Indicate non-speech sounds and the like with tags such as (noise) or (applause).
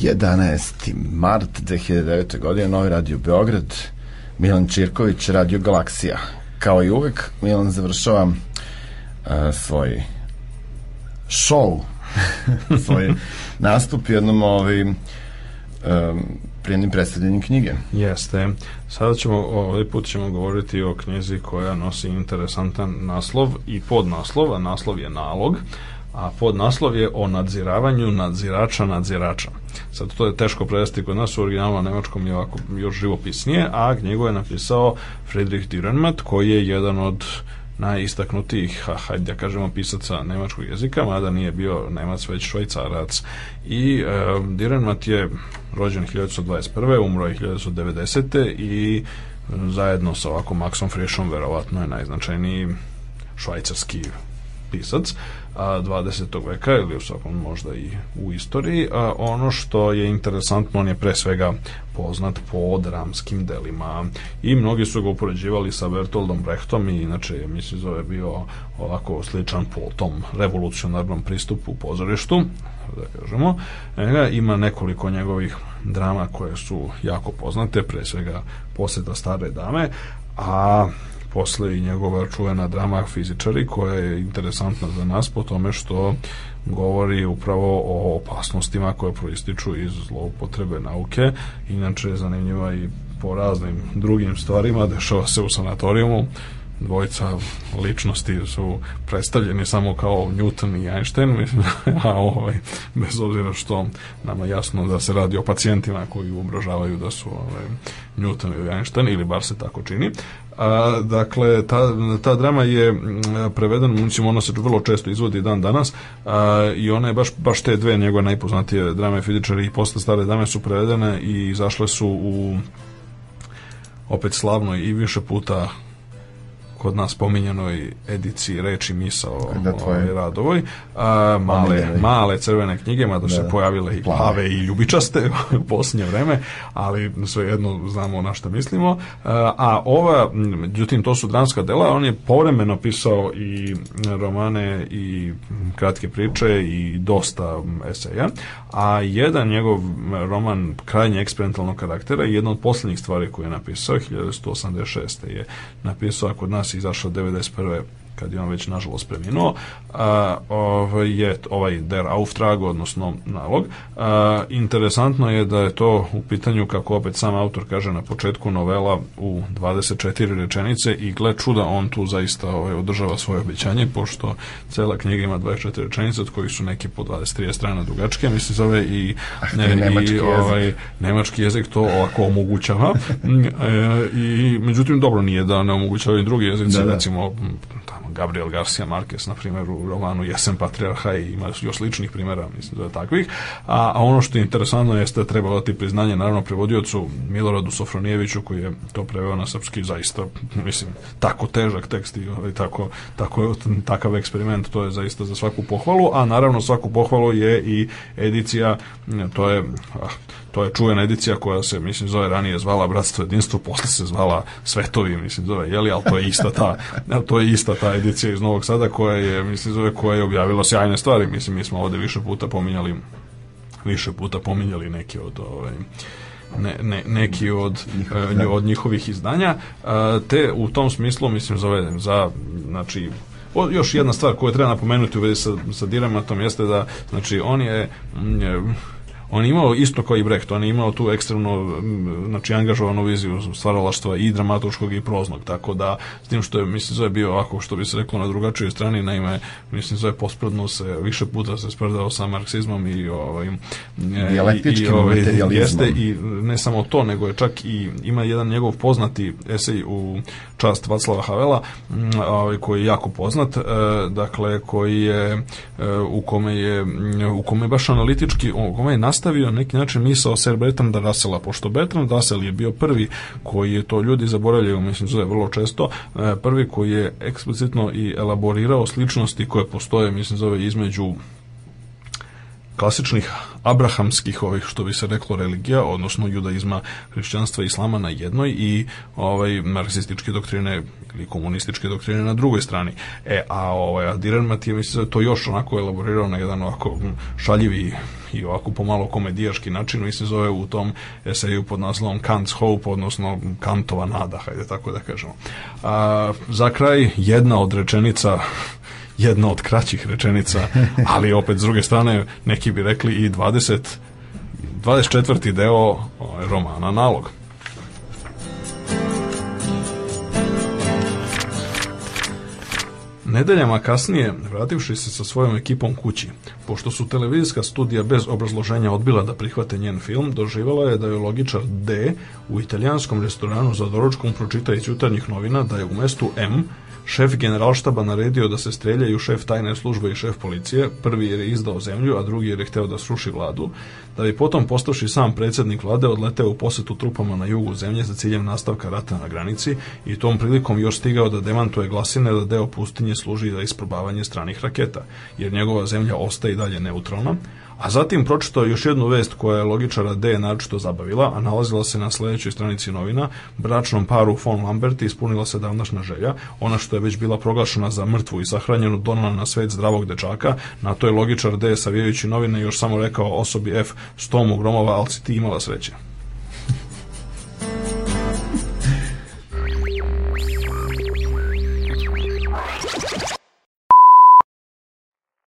11. mart 2009. godine, Novi radio Beograd, Milan Čirković, Radio Galaksija. Kao i uvek, Milan završava uh, svoj show, (laughs) svoj nastup jednom ovaj, um, prijednim predstavljanjem knjige. Jeste. Sada ćemo, ovaj put ćemo govoriti o knjizi koja nosi interesantan naslov i podnaslov, a naslov je nalog, a podnaslov je o nadziravanju nadzirača nadzirača. Sad to je teško prevesti kod nas u originalu na nemačkom je ovako još živopisnije, a knjigu je napisao Friedrich Dürrenmatt koji je jedan od najistaknutijih, hajde da kažemo, pisaca nemačkog jezika, mada nije bio nemac, već švajcarac. I e, Direnmat je rođen 1921. umro je 1990. i zajedno sa ovako Maxom Frischom verovatno je najznačajniji švajcarski pisac a, 20. veka ili u svakom možda i u istoriji. A, ono što je interesantno, on je pre svega poznat po dramskim delima i mnogi su ga upoređivali sa Bertoldom Brechtom i inače mislim zove bio ovako sličan po tom revolucionarnom pristupu u pozorištu da kažemo. E, ima nekoliko njegovih drama koje su jako poznate, pre svega poseta stare dame, a posle i njegova čuvena drama fizičari koja je interesantna za nas po tome što govori upravo o opasnostima koje proističu iz zloupotrebe nauke. Inače je zanimljiva i po raznim drugim stvarima dešava se u sanatorijumu dvojica ličnosti su predstavljeni samo kao Newton i Einstein, mislim, (laughs) a ovaj, bez obzira što nama jasno da se radi o pacijentima koji uobražavaju da su ovaj, Newton ili Einstein, ili bar se tako čini. A, dakle, ta, ta drama je prevedena, mislim, ona se vrlo često izvodi dan danas a, i ona je baš, baš te dve njegove najpoznatije drame fizičari i posle stare dame su prevedene i izašle su u opet slavnoj i više puta kod nas pominjenoj ediciji reči misao da, ovaj, Radovoj a, male, male crvene knjige mada da, se pojavile i plave. i ljubičaste (laughs) u posljednje vreme ali svejedno znamo na što mislimo. A, a ova, međutim to su dramska dela on je povremeno pisao i romane i kratke priče i dosta eseja a jedan njegov roman krajnje eksperimentalnog karaktera i jedna od poslednjih stvari koje je napisao 1186. je napisao kod nas izašao 91 kad je on već nažalost preminuo, a, ovaj, je ovaj Der Auftrag, odnosno nalog. A, interesantno je da je to u pitanju, kako opet sam autor kaže na početku novela u 24 rečenice i gle čuda, on tu zaista ovaj, održava svoje obećanje, pošto cela knjiga ima 24 rečenice, od kojih su neke po 23 strana dugačke, mislim zove i, ne, nemački, i ovaj, nemački jezik to ovako omogućava. (laughs) e, I međutim, dobro nije da ne omogućava i drugi jezici, da, da. recimo Gabriel Garcia Marquez, na primjer, u romanu Jesen patriarha i ima još sličnih primjera, mislim da je takvih. A, a ono što je interesantno jeste da treba dati priznanje, naravno, prevodiocu Miloradu Sofronijeviću, koji je to preveo na srpski, zaista, mislim, tako težak tekst i ovaj, tako, tako, takav eksperiment, to je zaista za svaku pohvalu, a naravno svaku pohvalu je i edicija, to je, ah, to je čuvena edicija koja se, mislim, zove ranije zvala Bratstvo jedinstvo, posle se zvala Svetovi, mislim, zove, jeli, ali to je ista ta, to je ista ta edicija iz Novog Sada koja je, mislim, zove, koja je objavila sjajne stvari, mislim, mi smo ovde više puta pominjali više puta pominjali neke od ovaj, ne, ne, neki od, uh, od njihovih izdanja, uh, te u tom smislu, mislim, zove, za, znači, O, još jedna stvar koju treba napomenuti u vezi sa, sa Diramatom jeste da, znači, on je, m, on je imao isto kao i Brecht, on je imao tu ekstremno znači angažovanu viziju stvaralaštva i dramatuškog i proznog, tako da s tim što je mislim zove bio ovako što bi se reklo na drugačijoj strani, naime mislim zove pospredno se više puta se spredao sa marksizmom i ovaj e, dijalektičkim i, ovaj, jeste i ne samo to, nego je čak i ima jedan njegov poznati esej u čast Vaclava Havela, ovaj, koji je jako poznat, e, dakle, koji je e, u kome je u kome je baš analitički, u kome je nastavio na neki način misao Sir Bertranda Russella, pošto Bertrand Russell je bio prvi koji je to ljudi zaboravljaju, mislim, zove vrlo često, e, prvi koji je eksplicitno i elaborirao sličnosti koje postoje, mislim, zove između klasičnih abrahamskih ovih što bi se reklo religija, odnosno judaizma, hrišćanstva i islama na jednoj i ovaj marksističke doktrine ili komunističke doktrine na drugoj strani. E, a ovaj a Diramat je mislim da to još onako elaborirao na jedan ovako šaljivi i ovako pomalo komedijaški način, mislim zove u tom eseju pod naslovom Kant's Hope, odnosno Kantova nada, hajde tako da kažemo. A, za kraj jedna od rečenica jedna od kraćih rečenica, (laughs) ali opet s druge strane neki bi rekli i 20 24. deo ovaj, romana Nalog. Nedeljama kasnije, vrativši se sa svojom ekipom kući, pošto su televizijska studija bez obrazloženja odbila da prihvate njen film, doživala je da je logičar D u italijanskom restoranu za doručkom pročita iz jutarnjih novina da je u mestu M šef generalštaba naredio da se streljaju šef tajne službe i šef policije, prvi jer je izdao zemlju, a drugi jer je hteo da sruši vladu, da bi potom postavši sam predsednik vlade odleteo u posetu trupama na jugu zemlje za ciljem nastavka rata na granici i tom prilikom još stigao da demantuje glasine da deo pustinje služi za isprobavanje stranih raketa, jer njegova zemlja ostaje i dalje neutralna, A zatim pročitao još jednu vest koja je logičara D naročito zabavila, a nalazila se na sledećoj stranici novina. Bračnom paru von Lamberti ispunila se davnašna želja, ona što je već bila proglašena za mrtvu i sahranjenu donala na svet zdravog dečaka. Na to je logičar D savijajući novine još samo rekao osobi F s tomu gromova, ali si ti imala sreće.